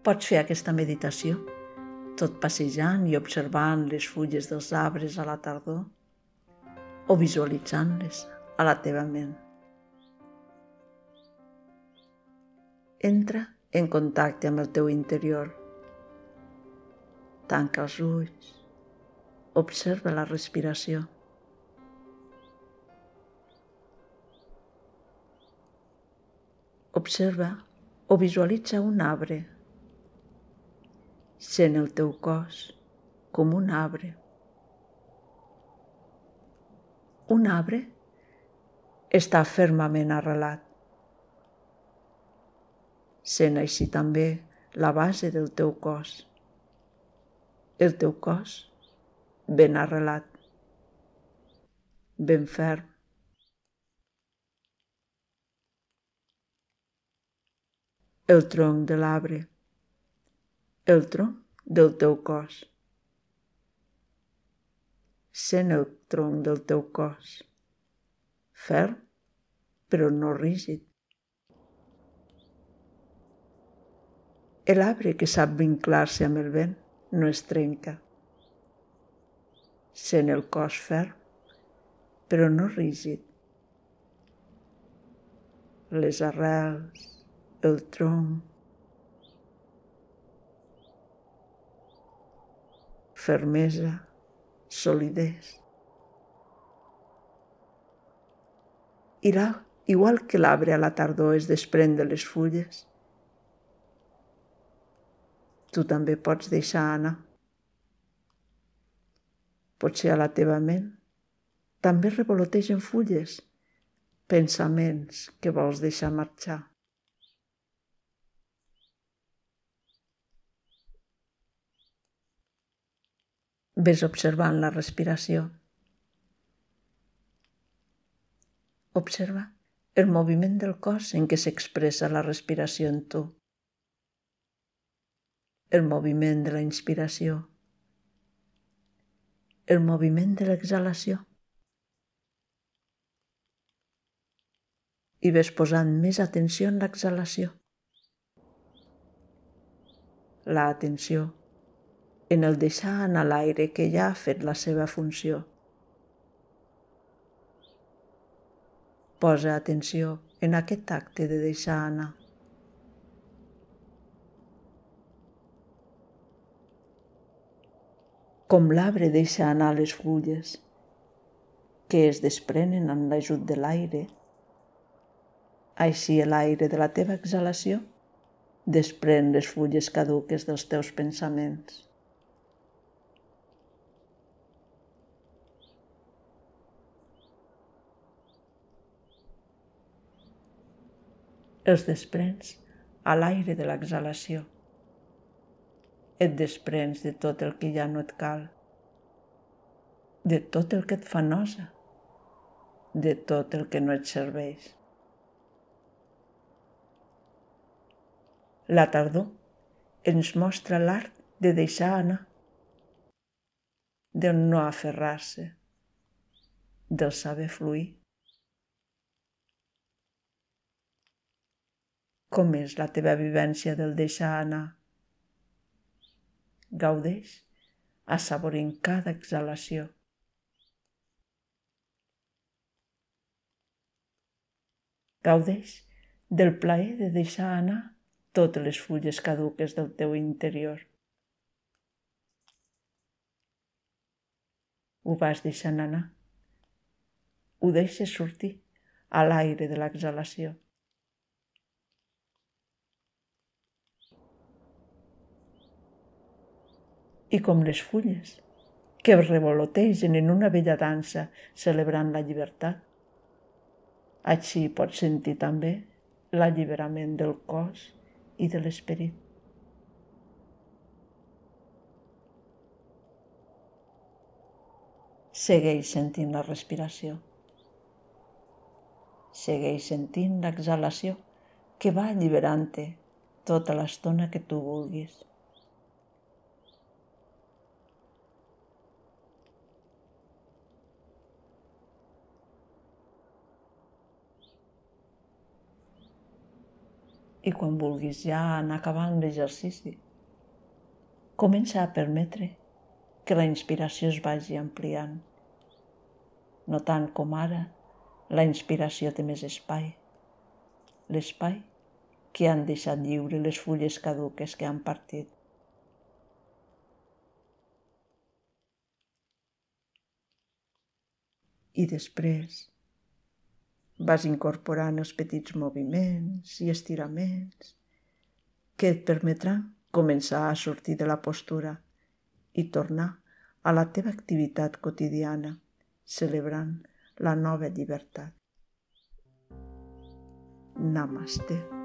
Pots fer aquesta meditació, tot passejant i observant les fulles dels arbres a la tardor o visualitzant-les a la teva ment. Entra en contacte amb el teu interior. Tanca els ulls. Observa la respiració. Observa o visualitza un arbre Sent el teu cos com un arbre. Un arbre està fermament arrelat. Sent així també la base del teu cos. El teu cos ben arrelat, ben ferm. El tronc de l'arbre el tronc del teu cos. Sent el tronc del teu cos, ferm però no rígid. L'arbre que sap vinclar-se amb el vent no es trenca. Sent el cos ferm, però no rígid. Les arrels, el tronc, fermesa, solidesa. I la, igual que l'arbre a la tardor es desprèn de les fulles, tu també pots deixar anar. Potser a la teva ment també revolotegen fulles, pensaments que vols deixar marxar. Ves observant la respiració. Observa el moviment del cos en què s'expressa la respiració en tu. El moviment de la inspiració. El moviment de l'exhalació. I ves posant més atenció en l'exhalació. La atenció en el deixar anar l'aire que ja ha fet la seva funció. Posa atenció en aquest acte de deixar anar. Com l'arbre deixa anar les fulles, que es desprenen amb l'ajut de l'aire, així l'aire de la teva exhalació desprèn les fulles caduques dels teus pensaments. Els desprens a l'aire de l'exhalació. Et desprens de tot el que ja no et cal, de tot el que et fa nosa, de tot el que no et serveix. La tardor ens mostra l'art de deixar anar, del no aferrar-se, del saber fluir. Com és la teva vivència del deixar anar? Gaudeix assaborint cada exhalació. Gaudeix del plaer de deixar anar totes les fulles caduques del teu interior. Ho vas deixant anar. Ho deixes sortir a l'aire de l'exhalació. I com les fulles, que revolotegen en una bella dansa celebrant la llibertat. Així pots sentir també l'alliberament del cos i de l'esperit. Segueix sentint la respiració. Segueix sentint l'exhalació que va alliberant-te tota l'estona que tu vulguis. I quan vulguis ja anar acabant l'exercici, comença a permetre que la inspiració es vagi ampliant. No tant com ara, la inspiració té més espai. L'espai que han deixat lliure les fulles caduques que han partit. I després vas incorporant els petits moviments i estiraments que et permetran començar a sortir de la postura i tornar a la teva activitat quotidiana, celebrant la nova llibertat. Namaste.